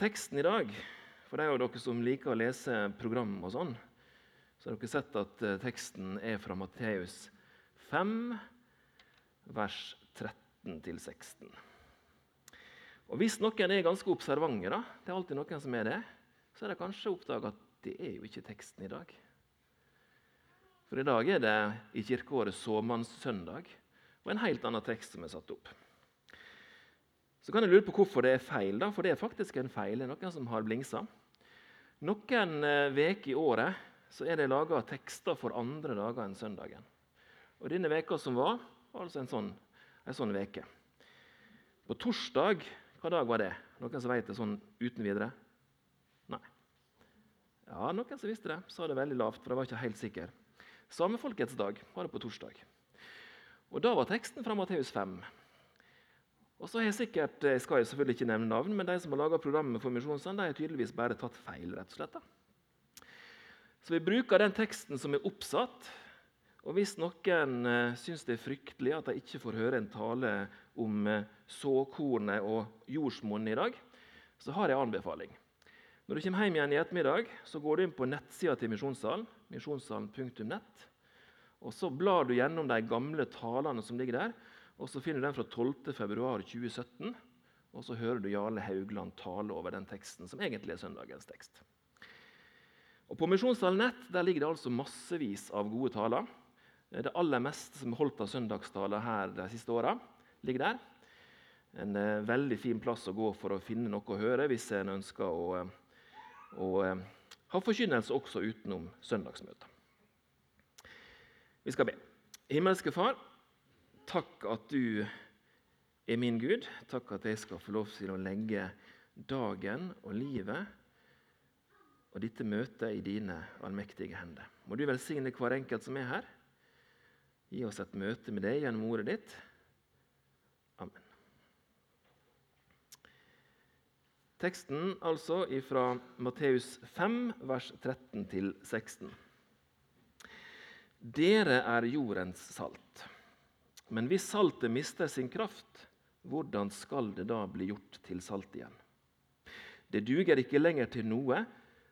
Teksten i dag, for de av dere som liker å lese program og sånn, så har dere sett at eh, teksten er fra Matteus 5, vers 13-16. Og Hvis noen er ganske observante, da, det er alltid noen som er det, så er det kanskje oppdaga at det er jo ikke teksten i dag. For i dag er det i kirkeåret såmannssøndag og en helt annen tekst som er satt opp. Så kan jeg lure på hvorfor det er feil, da, for det er faktisk en feil. Det er noen som har blingsa. Noen uker eh, i året så er det laga tekster for andre dager enn søndagen. Og Denne veka som var, var altså en sånn, en sånn veke. På torsdag, hva dag var det? Noen som vet det sånn uten videre? Nei. Ja, noen som visste det. Sa det veldig lavt, for jeg var ikke helt sikker. Samefolkets dag var det på torsdag. Og Da var teksten fra Matteus 5. Og så har Jeg sikkert, jeg skal selvfølgelig ikke nevne navn, men de som har laga programmet for Misjonssand, har tydeligvis bare tatt feil. rett og slett. Så vi bruker den teksten som er oppsatt. Og hvis noen uh, syns det er fryktelig at de ikke får høre en tale om uh, såkornet og jordsmonnet i dag, så har jeg anbefaling. Når du kommer hjem igjen i ettermiddag, så går du inn på nettsida til Misjonssalen, misjonssalen.nett. Og Så blar du gjennom de gamle talene som ligger der, og så finner du den fra 12.2.2017. Og så hører du Jarle Haugland tale over den teksten, som egentlig er søndagens tekst. Og På Misjonssalen Nett der ligger det altså massevis av gode taler. Det aller meste som er holdt av søndagstaler her de siste åra, ligger der. En eh, veldig fin plass å gå for å finne noe å høre hvis en ønsker å, eh, å eh, ha forkynnelse også utenom søndagsmøter. Vi skal be. Himmelske Far, takk at du er min Gud. Takk at jeg skal få lov til å legge dagen og livet og dette møtet i dine allmektige hender. Må du velsigne hver enkelt som er her. Gi oss et møte med deg gjennom ordet ditt. Amen. Teksten altså fra Matteus 5, vers 13-16. Dere er jordens salt. Men hvis saltet mister sin kraft, hvordan skal det da bli gjort til salt igjen? Det duger ikke lenger til noe,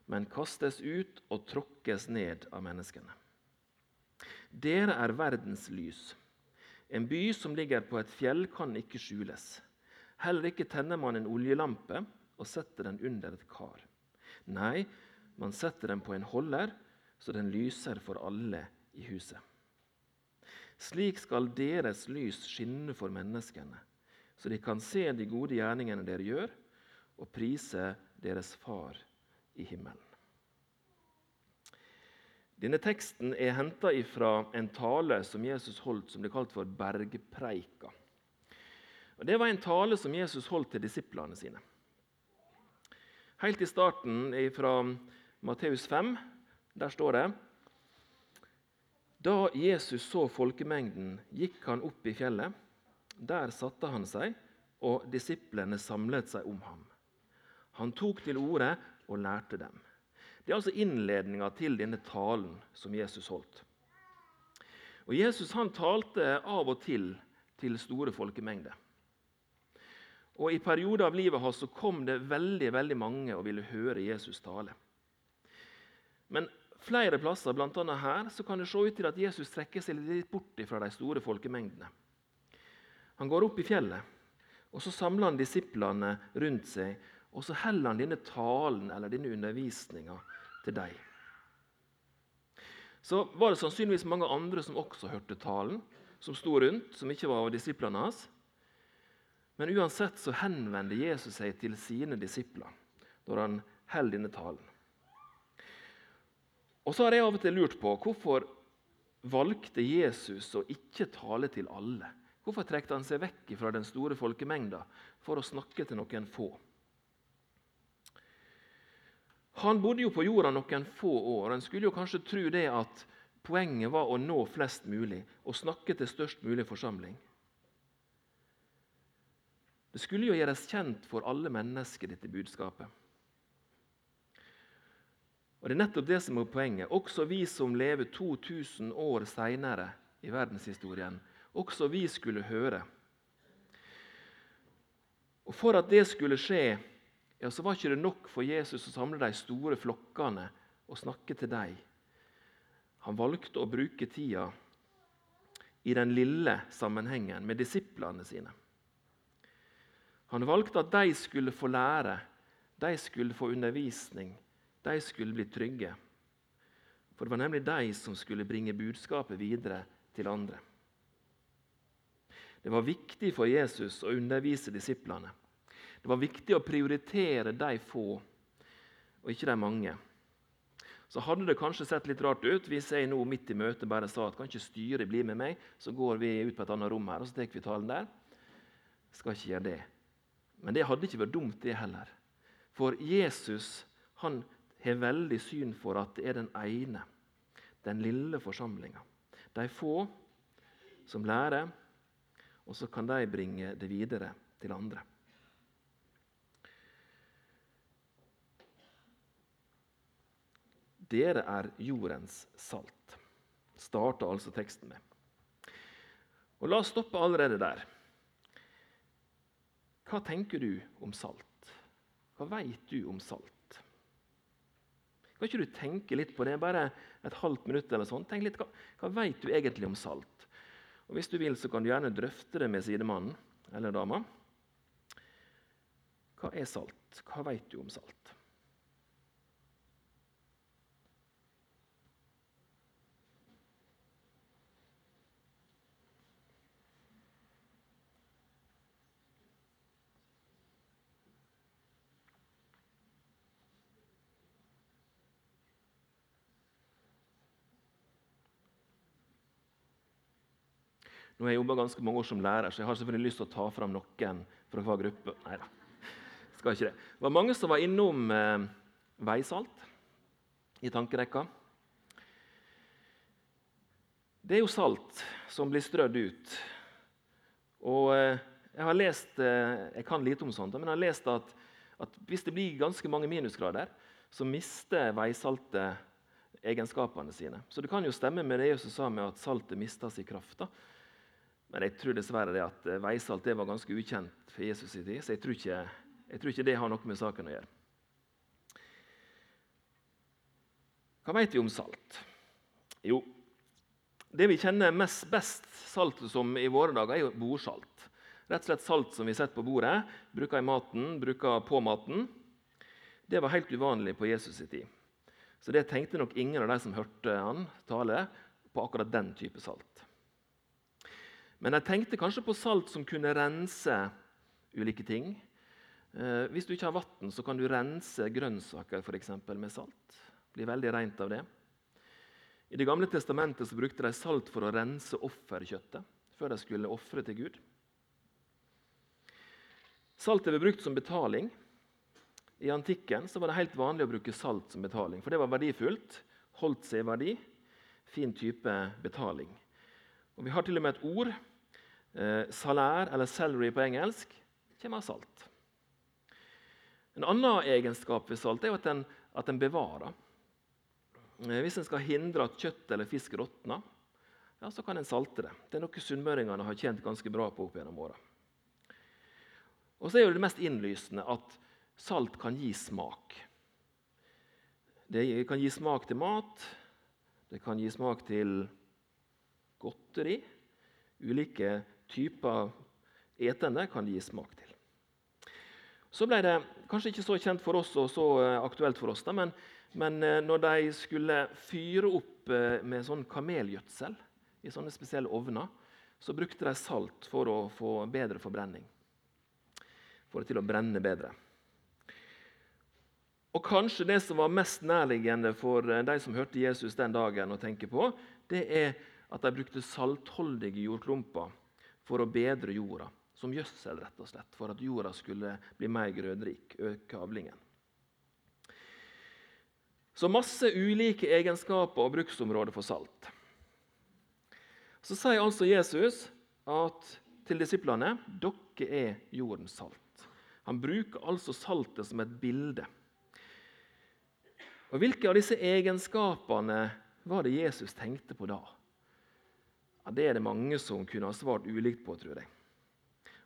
men kastes ut og tråkkes ned av menneskene. Dere er verdens lys. En by som ligger på et fjell, kan ikke skjules. Heller ikke tenner man en oljelampe og setter den under et kar. Nei, man setter den på en holder, så den lyser for alle i huset. Slik skal deres lys skinne for menneskene, så de kan se de gode gjerningene dere gjør, og prise deres Far i himmelen. Denne teksten er henta fra en tale som Jesus holdt som ble kalt for bergpreika. Og Det var en tale som Jesus holdt til disiplene sine. Helt i starten fra Matteus 5 der står det da Jesus så folkemengden, gikk han opp i fjellet. Der satte han seg, og disiplene samlet seg om ham. Han tok til orde og lærte dem. Det er altså innledninga til denne talen som Jesus holdt. Og Jesus han talte av og til til store folkemengder. Og I perioder av livet hans så kom det veldig veldig mange og ville høre Jesus tale. Men flere plasser, bl.a. her, så kan det se ut til at Jesus trekker seg litt bort fra de store folkemengdene. Han går opp i fjellet, og så samler han disiplene rundt seg. Og så heller han denne talen eller denne undervisninga til dem. Så var det sannsynligvis mange andre som også hørte talen, som sto rundt, som ikke var av disiplene hans. Men uansett så henvender Jesus seg til sine disipler når han holder denne talen. Og så har jeg av og til lurt på hvorfor valgte Jesus å ikke tale til alle? Hvorfor trekte han seg vekk fra den store folkemengda for å snakke til noen få? Han bodde jo på jorda noen få år. En skulle jo kanskje tro det at poenget var å nå flest mulig og snakke til størst mulig forsamling. Det skulle jo gjøres kjent for alle mennesker, dette budskapet. Og Det er nettopp det som er poenget. Også vi som lever 2000 år seinere i verdenshistorien, også vi skulle høre. Og For at det skulle skje, ja, så var ikke det nok for Jesus å samle de store flokkene og snakke til dem. Han valgte å bruke tida i den lille sammenhengen med disiplene sine. Han valgte at de skulle få lære, de skulle få undervisning, de skulle bli trygge. For det var nemlig de som skulle bringe budskapet videre til andre. Det var viktig for Jesus å undervise disiplene. Det var viktig å prioritere de få, og ikke de mange. Så hadde det kanskje sett litt rart ut hvis jeg nå midt i møtet bare sa at kan ikke styret bli med meg, så går vi ut på et annet rom her og så tar vi talen der. Skal ikke gjøre det. Men det hadde ikke vært dumt, det heller. For Jesus han har veldig syn for at det er den ene, den lille forsamlinga. De få som lærer, og så kan de bringe det videre til andre. Dere er jordens salt, starter altså teksten med. Og La oss stoppe allerede der. Hva tenker du om salt? Hva veit du om salt? Kan ikke du tenke litt på det? Bare et halvt minutt eller sånn. Tenk litt, Hva, hva veit du egentlig om salt? Og Hvis du vil, så kan du gjerne drøfte det med sidemannen eller dama. Hva er salt? Hva veit du om salt? Nå har jeg jobba ganske mange år som lærer, så jeg har selvfølgelig lyst til å ta fram noen fra hver gruppe. Nei da, skal ikke det. Det var mange som var innom eh, veisalt i tankerekka. Det er jo salt som blir strødd ut. Og eh, jeg har lest eh, Jeg kan lite om sånt, men jeg har lest at, at hvis det blir ganske mange minusgrader, så mister veisaltet egenskapene sine. Så det kan jo stemme med det Jesus sa med at saltet mister sin kraft. Men jeg tror dessverre det at eh, veisalt det var ganske ukjent for Jesus i tid. Så jeg tror, ikke, jeg tror ikke det har noe med saken å gjøre. Hva vet vi om salt? Jo, det vi kjenner mest best salt som i våre dager, er jo bordsalt. Rett og slett salt som vi setter på bordet, bruker i maten, bruker på maten. Det var helt uvanlig på Jesus' i tid. Så det tenkte nok ingen av de som hørte han tale, på akkurat den type salt. Men jeg tenkte kanskje på salt som kunne rense ulike ting. Eh, hvis du ikke har vann, så kan du rense grønnsaker for eksempel, med salt. Blir veldig rent av det. I Det gamle testamentet brukte de salt for å rense offerkjøttet før de skulle ofre til Gud. Salt ble brukt som betaling. I antikken var det helt vanlig å bruke salt som betaling, for det var verdifullt. Holdt seg i verdi. Fin type betaling. Og Vi har til og med et ord Eh, salær, eller celery på engelsk, kommer av salt. En annen egenskap ved salt er at den, at den bevarer. Eh, hvis en skal hindre at kjøtt eller fisk råtner, ja, så kan en salte det. Det er noe sunnmøringene har tjent ganske bra på opp gjennom åra. Og så er jo det mest innlysende at salt kan gi smak. Det kan gi smak til mat, det kan gi smak til godteri. Ulike typer etende kan gi smak til. Så ble det kanskje ikke så kjent for oss og så eh, aktuelt for oss, da, men, men eh, når de skulle fyre opp eh, med sånn kamelgjødsel i sånne spesielle ovner, så brukte de salt for å få bedre forbrenning. For det til å brenne bedre. Og Kanskje det som var mest nærliggende for de som hørte Jesus den dagen, å tenke på, det er at de brukte saltholdige jordklumper for å bedre jorda. Som gjødsel, rett og slett, for at jorda skulle bli mer grønnrik. Øke avlingen. Så masse ulike egenskaper og bruksområder for salt. Så sier altså Jesus at til disiplene dere er jordens salt. Han bruker altså saltet som et bilde. Og Hvilke av disse egenskapene var det Jesus tenkte på da? Ja, det er det mange som kunne ha svart ulikt på, tror jeg.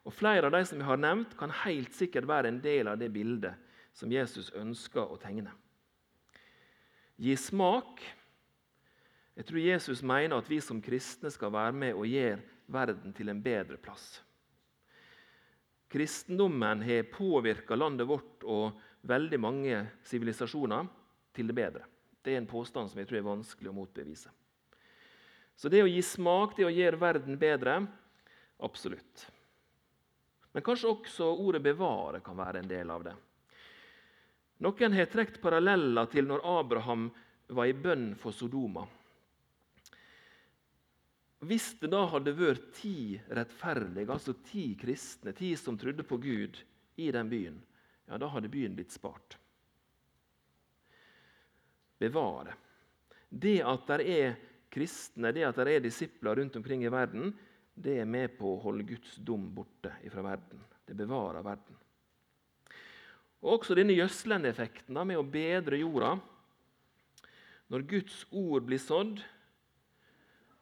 Og Flere av de som vi har nevnt, kan helt sikkert være en del av det bildet som Jesus ønsker å tegne. Gi smak. Jeg tror Jesus mener at vi som kristne skal være med og gjøre verden til en bedre plass. Kristendommen har påvirka landet vårt og veldig mange sivilisasjoner til det bedre. Det er en påstand som jeg tror er vanskelig å motbevise. Så det å gi smak, det å gjøre verden bedre absolutt. Men kanskje også ordet 'bevare' kan være en del av det. Noen har trukket paralleller til når Abraham var i bønn for Sodoma. Hvis det da hadde vært ti rettferdige, altså ti kristne, ti som trodde på Gud, i den byen, ja, da hadde byen blitt spart. Bevare. Det at det er kristne, det at det er disipler rundt omkring i verden, det er med på å holde Guds dom borte fra verden. Det bevarer verden. Og Også denne gjødslende effekten med å bedre jorda. Når Guds ord blir sådd,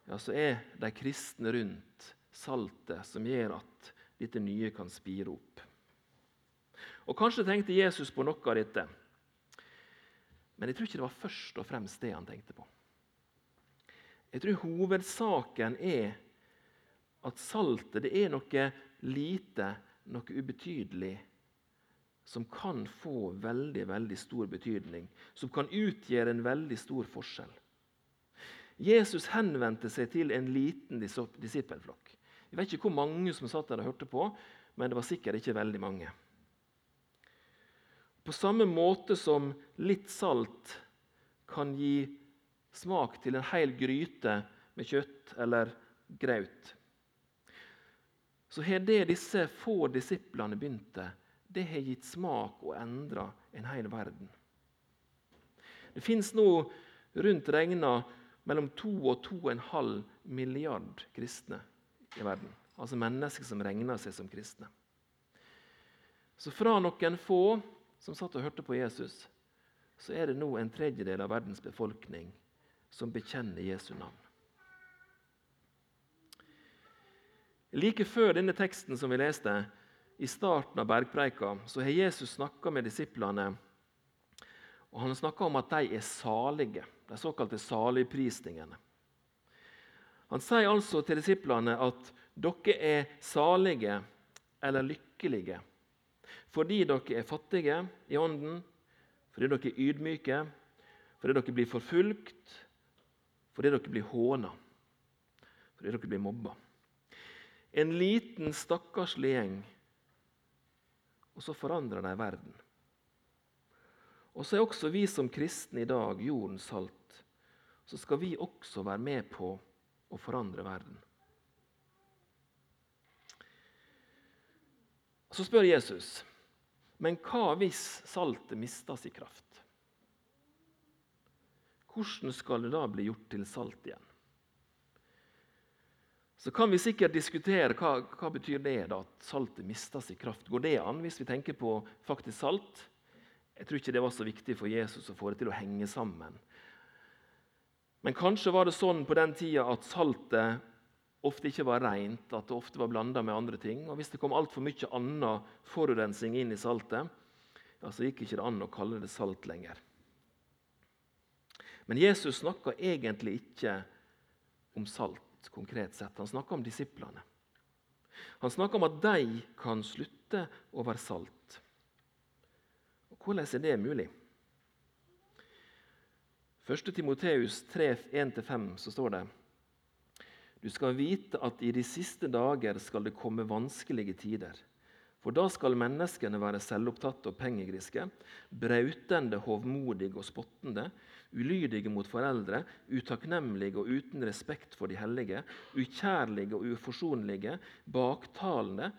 ja, så er de kristne rundt saltet som gjør at dette nye kan spire opp. Og Kanskje tenkte Jesus på noe av dette, men jeg tror ikke det var først og fremst det han tenkte på. Jeg tror hovedsaken er at saltet det er noe lite, noe ubetydelig, som kan få veldig, veldig stor betydning. Som kan utgjøre en veldig stor forskjell. Jesus henvendte seg til en liten disippelflokk. Jeg vet ikke hvor mange som satt der og hørte på, men det var sikkert ikke veldig mange. På samme måte som litt salt kan gi smak til en hel gryte med kjøtt eller graut, så har det disse få disiplene begynte, det har gitt smak og endra en hel verden. Det fins nå rundt regna mellom 2 og 2,5 milliard kristne i verden. Altså mennesker som regner seg som kristne. Så fra noen få som satt og hørte på Jesus, så er det nå en tredjedel av verdens befolkning som bekjenner Jesu navn. Like før denne teksten som vi leste, i starten av bergpreika, så har Jesus snakka med disiplene. og Han snakka om at de er salige, de såkalte saligprisningene. Han sier altså til disiplene at dere er salige eller lykkelige fordi dere er fattige i ånden, fordi dere er ydmyke, fordi dere blir forfulgt, fordi dere blir håna, fordi dere blir mobba. En liten, stakkarslig gjeng, og så forandrer de verden. Og så er også vi som kristne i dag jordens salt. Så skal vi også være med på å forandre verden. Så spør Jesus men hva hvis saltet mister sin kraft? Hvordan skal det da bli gjort til salt igjen? Så kan vi sikkert diskutere hva, hva betyr det da, at saltet mister sin kraft. Går det an hvis vi tenker på faktisk salt? Jeg tror ikke det var så viktig for Jesus å få det til å henge sammen. Men kanskje var det sånn på den tida at saltet ofte ikke var rent, at det ofte var blanda med andre ting. Og Hvis det kom altfor mye annen forurensning inn i saltet, ja, så gikk ikke det an å kalle det salt lenger. Men Jesus snakka egentlig ikke om salt konkret sett. Han snakka om disiplene. Han snakka om at de kan slutte å være salt. Og Hvordan er det mulig? 1. Timoteus 3, 1-5 så står det du skal vite at i de siste dager skal det komme vanskelige tider. For da skal menneskene være selvopptatte og pengegriske, brautende, hovmodige og spottende, ulydige mot foreldre, utakknemlige og uten respekt for de hellige, ukjærlige og uforsonlige, baktalende,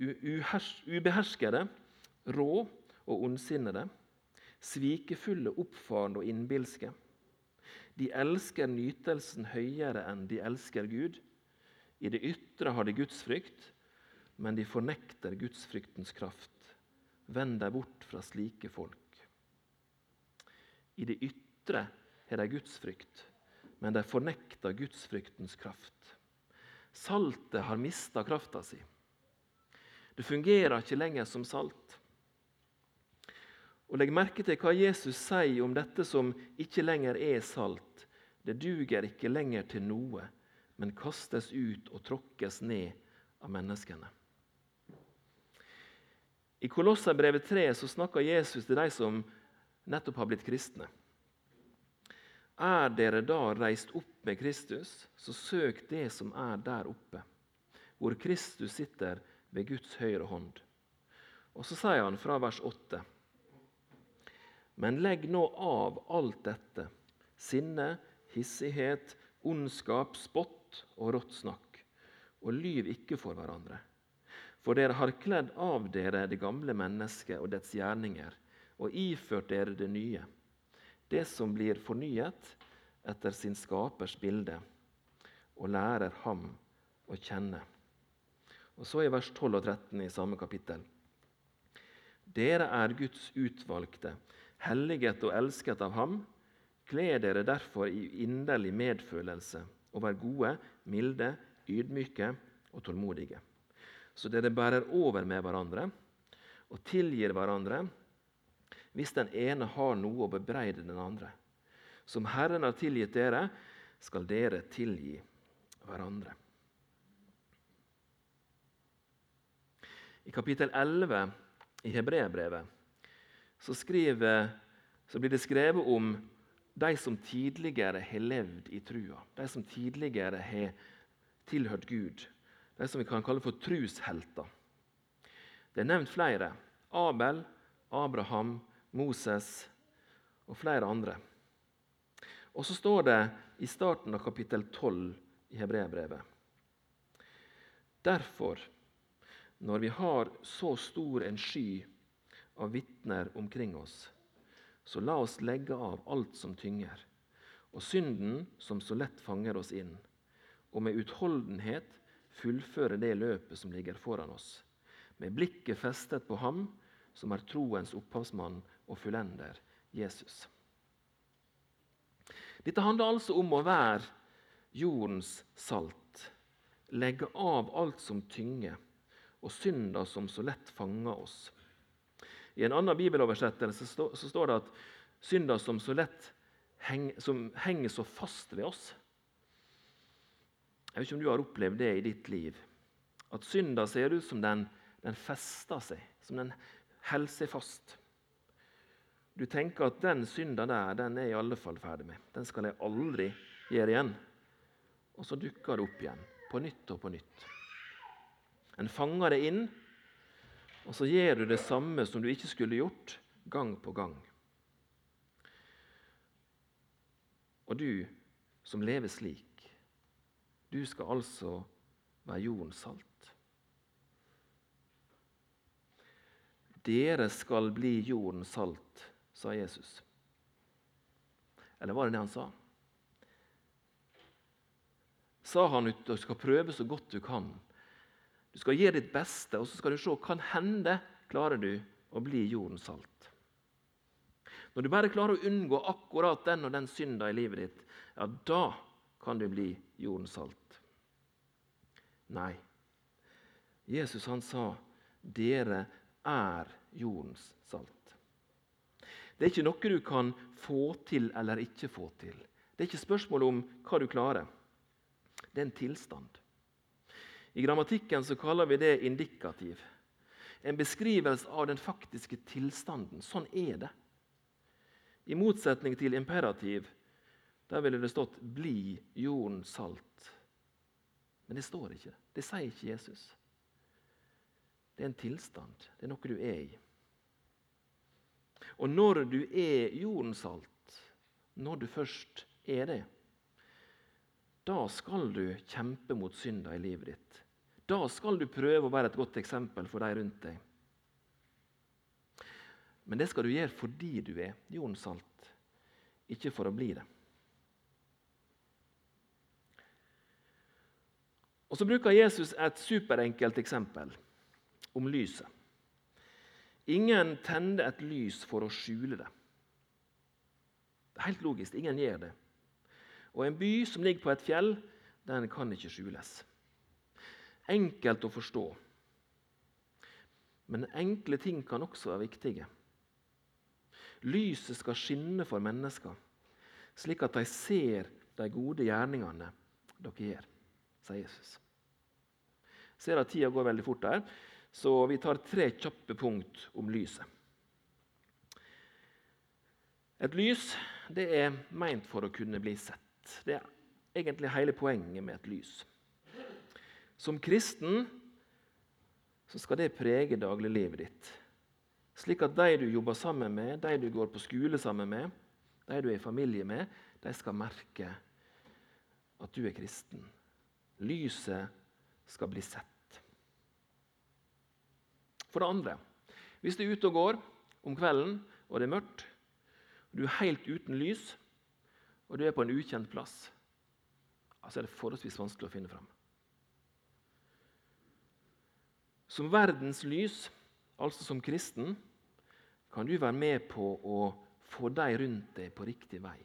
ubeherskede, rå og ondsinnede, svikefulle, oppfarende og innbilske de elsker nytelsen høyere enn de elsker Gud. I det ytre har de gudsfrykt, men de fornekter gudsfryktens kraft. Vend deg bort fra slike folk. I det ytre har de gudsfrykt, men de fornekter gudsfryktens kraft. Saltet har mista krafta si. Det fungerer ikke lenger som salt. Og Legg merke til hva Jesus sier om dette som ikke lenger er salt. Det duger ikke lenger til noe, men kastes ut og tråkkes ned av menneskene. I Kolosserbrevet 3 så snakker Jesus til de som nettopp har blitt kristne. Er dere da reist opp med Kristus, så søk det som er der oppe, hvor Kristus sitter ved Guds høyre hånd. Og så sier han fra vers 8.: Men legg nå av alt dette, sinne, hissighet, ondskap, spott og rått snakk, og lyv ikke for hverandre. For dere har kledd av dere det gamle mennesket og dets gjerninger, og iført dere det nye, det som blir fornyet etter sin skapers bilde, og lærer ham å kjenne. Og så i vers 12 og 13 i samme kapittel. Dere er Guds utvalgte, helliget og elsket av ham. Kle dere derfor i inderlig medfølelse og vær gode, milde, ydmyke og tålmodige. Så dere bærer over med hverandre og tilgir hverandre hvis den ene har noe å bebreide den andre. Som Herren har tilgitt dere, skal dere tilgi hverandre. I kapittel 11 i Hebreabrevet så, så blir det skrevet om de som tidligere har levd i trua. De som tidligere har tilhørt Gud. De som vi kan kalle for trushelter. Det er nevnt flere. Abel, Abraham, Moses og flere andre. Og så står det i starten av kapittel 12 i Hebreabrevet. Derfor, når vi har så stor en sky av vitner omkring oss, så la oss legge av alt som tynger, og synden som så lett fanger oss inn, og med utholdenhet fullføre det løpet som ligger foran oss, med blikket festet på Ham som er troens opphavsmann og fullender Jesus. Dette handler altså om å være jordens salt. Legge av alt som tynger, og synder som så lett fanger oss. I en annen bibeloversettelse så står det at synder som så lett som henger så fast ved oss. Jeg vet ikke om du har opplevd det i ditt liv. At synda ser ut som den, den fester seg, som den holder seg fast. Du tenker at den synda der den er jeg i alle fall ferdig med. Den skal jeg aldri gjøre igjen. Og så dukker det opp igjen, på nytt og på nytt. En fanger det inn, og så gjør du det samme som du ikke skulle gjort, gang på gang. Og du som lever slik, du skal altså være jordens salt. Dere skal bli jordens salt sa Jesus. Eller var det det han sa? Sa han at du skal prøve så godt du kan. Du skal gjøre ditt beste, og så skal du se kan hende klarer du å bli jordens salt. Når du bare klarer å unngå akkurat den og den synda i livet ditt, ja, da kan du bli jordens salt. Nei. Jesus han sa, 'Dere er jordens salt'. Det er ikke noe du kan få til eller ikke få til. Det er ikke spørsmål om hva du klarer. Det er en tilstand. I grammatikken så kaller vi det indikativ. En beskrivelse av den faktiske tilstanden. Sånn er det. I motsetning til imperativ, der ville det stått 'bli jorden salt'. Men det står ikke. Det sier ikke Jesus. Det er en tilstand. Det er noe du er i. Og når du er jordens salt, når du først er det, da skal du kjempe mot synda i livet ditt. Da skal du prøve å være et godt eksempel for de rundt deg. Men det skal du gjøre fordi du er jordens salt, ikke for å bli det. Og Så bruker Jesus et superenkelt eksempel om lyset. Ingen tenner et lys for å skjule det. Det er helt logisk. Ingen gjør det. Og en by som ligger på et fjell, den kan ikke skjules. Enkelt å forstå. Men enkle ting kan også være viktige. Lyset skal skinne for mennesker, slik at de ser de gode gjerningene dere gjør, sier Jesus. Jeg ser at tida går veldig fort der, så vi tar tre kjappe punkt om lyset. Et lys det er meint for å kunne bli sett. Det er egentlig hele poenget med et lys. Som kristen så skal det prege dagliglivet ditt. Slik at de du jobber sammen med, de du går på skole sammen med, de du er i familie med, de skal merke at du er kristen. Lyset skal bli sett. For det andre, hvis du er ute og går om kvelden og det er mørkt, og du er helt uten lys, og du er på en ukjent plass, altså er det forholdsvis vanskelig å finne fram. Som verdens lys, altså som kristen, kan du være med på å få de rundt deg på riktig vei.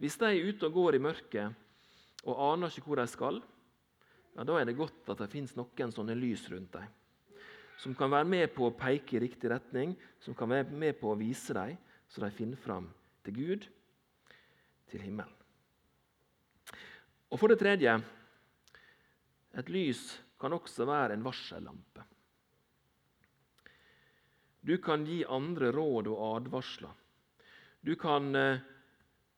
Hvis de er ute og går i mørket og aner ikke hvor de skal, ja, da er det godt at det fins noen sånne lys rundt dem. Som kan være med på å peke i riktig retning, som kan være med på å vise dem, så de finner fram til Gud, til himmelen. Og for det tredje et lys kan også være en varsellampe. Du kan gi andre råd og advarsler. Du kan eh,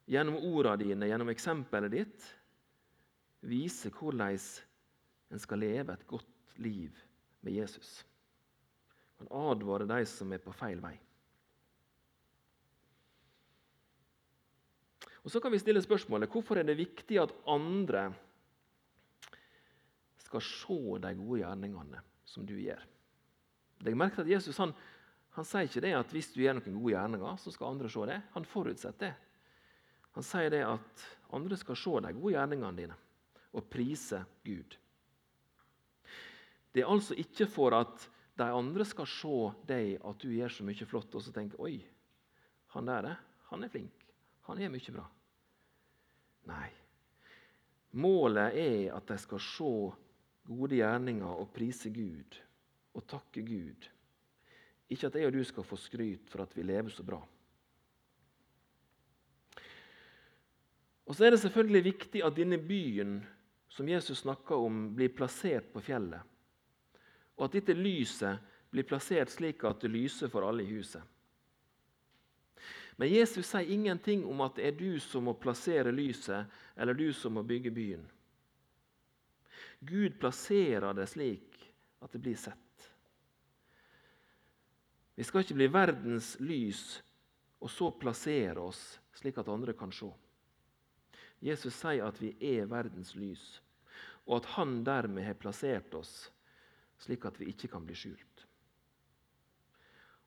gjennom ordene dine, gjennom eksempelet ditt, vise hvordan en skal leve et godt liv med Jesus. Han advarer advare de som er på feil vei. Og Så kan vi stille spørsmålet hvorfor er det viktig at andre skal se de gode gjerningene som du gjør. Jeg merket at Jesus han, han sier ikke det at hvis du gjør noen gode gjerninger, så skal andre se det. Han forutsetter det. Han sier det at andre skal se de gode gjerningene dine og prise Gud. Det er altså ikke for at de andre skal se deg at du gjør så mye flott, og så tenke Oi, han der han er flink. Han gjør mye bra. Nei. Målet er at de skal se gode gjerninger og prise Gud og takke Gud ikke at jeg og du skal få skryt for at vi lever så bra. Og så er det selvfølgelig viktig at denne byen som Jesus snakker om, blir plassert på fjellet. Og at dette lyset blir plassert slik at det lyser for alle i huset. Men Jesus sier ingenting om at det er du som må plassere lyset, eller du som må bygge byen. Gud plasserer det slik at det blir sett. Vi skal ikke bli verdens lys og så plassere oss slik at andre kan se. Jesus sier at vi er verdens lys, og at han dermed har plassert oss slik at vi ikke kan bli skjult.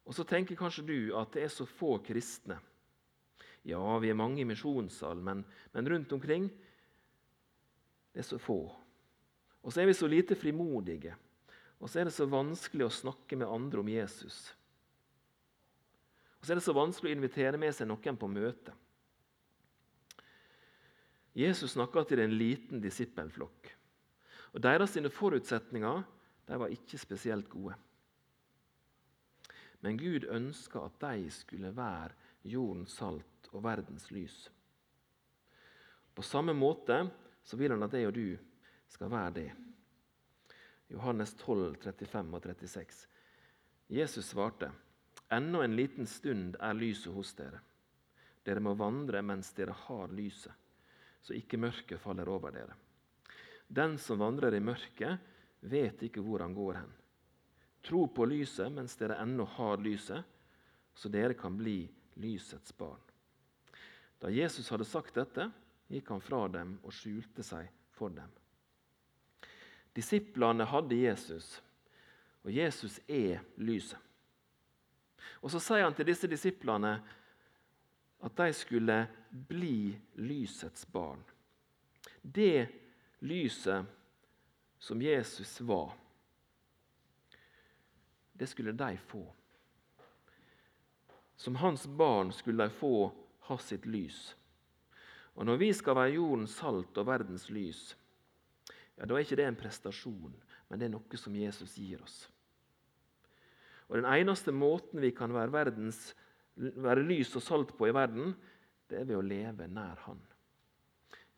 Og Så tenker kanskje du at det er så få kristne. Ja, vi er mange i misjonssal, men, men rundt omkring det er så få. Og så er vi så lite frimodige, og så er det så vanskelig å snakke med andre om Jesus. Og så er det så vanskelig å invitere med seg noen på møte. Jesus snakka til en liten disippelflokk. Og Deres forutsetninger de var ikke spesielt gode. Men Gud ønska at de skulle være jordens salt og verdens lys. På samme måte så vil han at jeg og du skal være det. Johannes 12, 35 og 36. Jesus svarte Ennå en liten stund er lyset hos dere. Dere må vandre mens dere har lyset, så ikke mørket faller over dere. Den som vandrer i mørket, vet ikke hvor han går hen. Tro på lyset mens dere ennå har lyset, så dere kan bli lysets barn. Da Jesus hadde sagt dette, gikk han fra dem og skjulte seg for dem. Disiplene hadde Jesus, og Jesus er lyset. Og Så sier han til disse disiplene at de skulle bli lysets barn. Det lyset som Jesus var, det skulle de få. Som hans barn skulle de få ha sitt lys. Og Når vi skal være jordens salt og verdens lys, ja, da er ikke det en prestasjon, men det er noe som Jesus gir oss. Og Den eneste måten vi kan være verdens være lys og salt på i verden, det er ved å leve nær Han.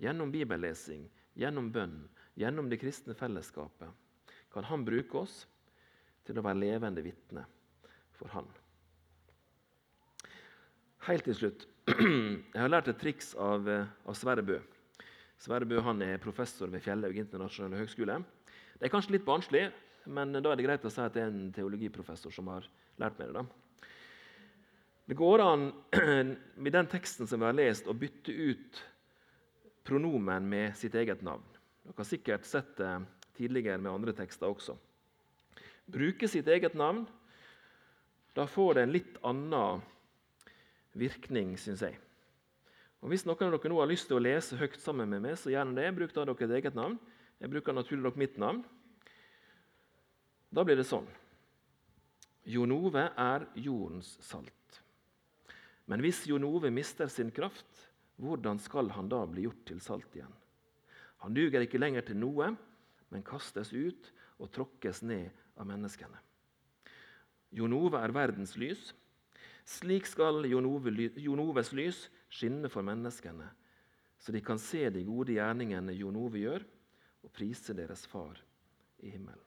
Gjennom bibellesing, gjennom bønn, gjennom det kristne fellesskapet kan Han bruke oss til å være levende vitne for Han. Helt til slutt. Jeg har lært et triks av, eh, av Sverre Bø. Sverre Bø han er professor ved Fjellhaug internasjonale høgskole. Det er kanskje litt barnslig, men da er det greit å si at det er en teologiprofessor som har lært meg det. da. Det går an med den teksten som vi har lest, å bytte ut pronomen med sitt eget navn. Dere har sikkert sett det tidligere med andre tekster også. Bruke sitt eget navn. Da får det en litt annen virkning, syns jeg. Og Hvis noen av dere nå har lyst til å lese høyt sammen med meg, så gjerne det. Bruk da deres eget navn. Jeg bruker naturlig nok mitt navn. Da blir det sånn. Jonove er jordens salt. Men hvis Jonove mister sin kraft, hvordan skal han da bli gjort til salt igjen? Han duger ikke lenger til noe, men kastes ut og tråkkes ned av menneskene. Jonove er verdens lys. Slik skal Jonoves lys skinne for menneskene, så de kan se de gode gjerningene Jonove gjør, og prise deres Far i himmelen.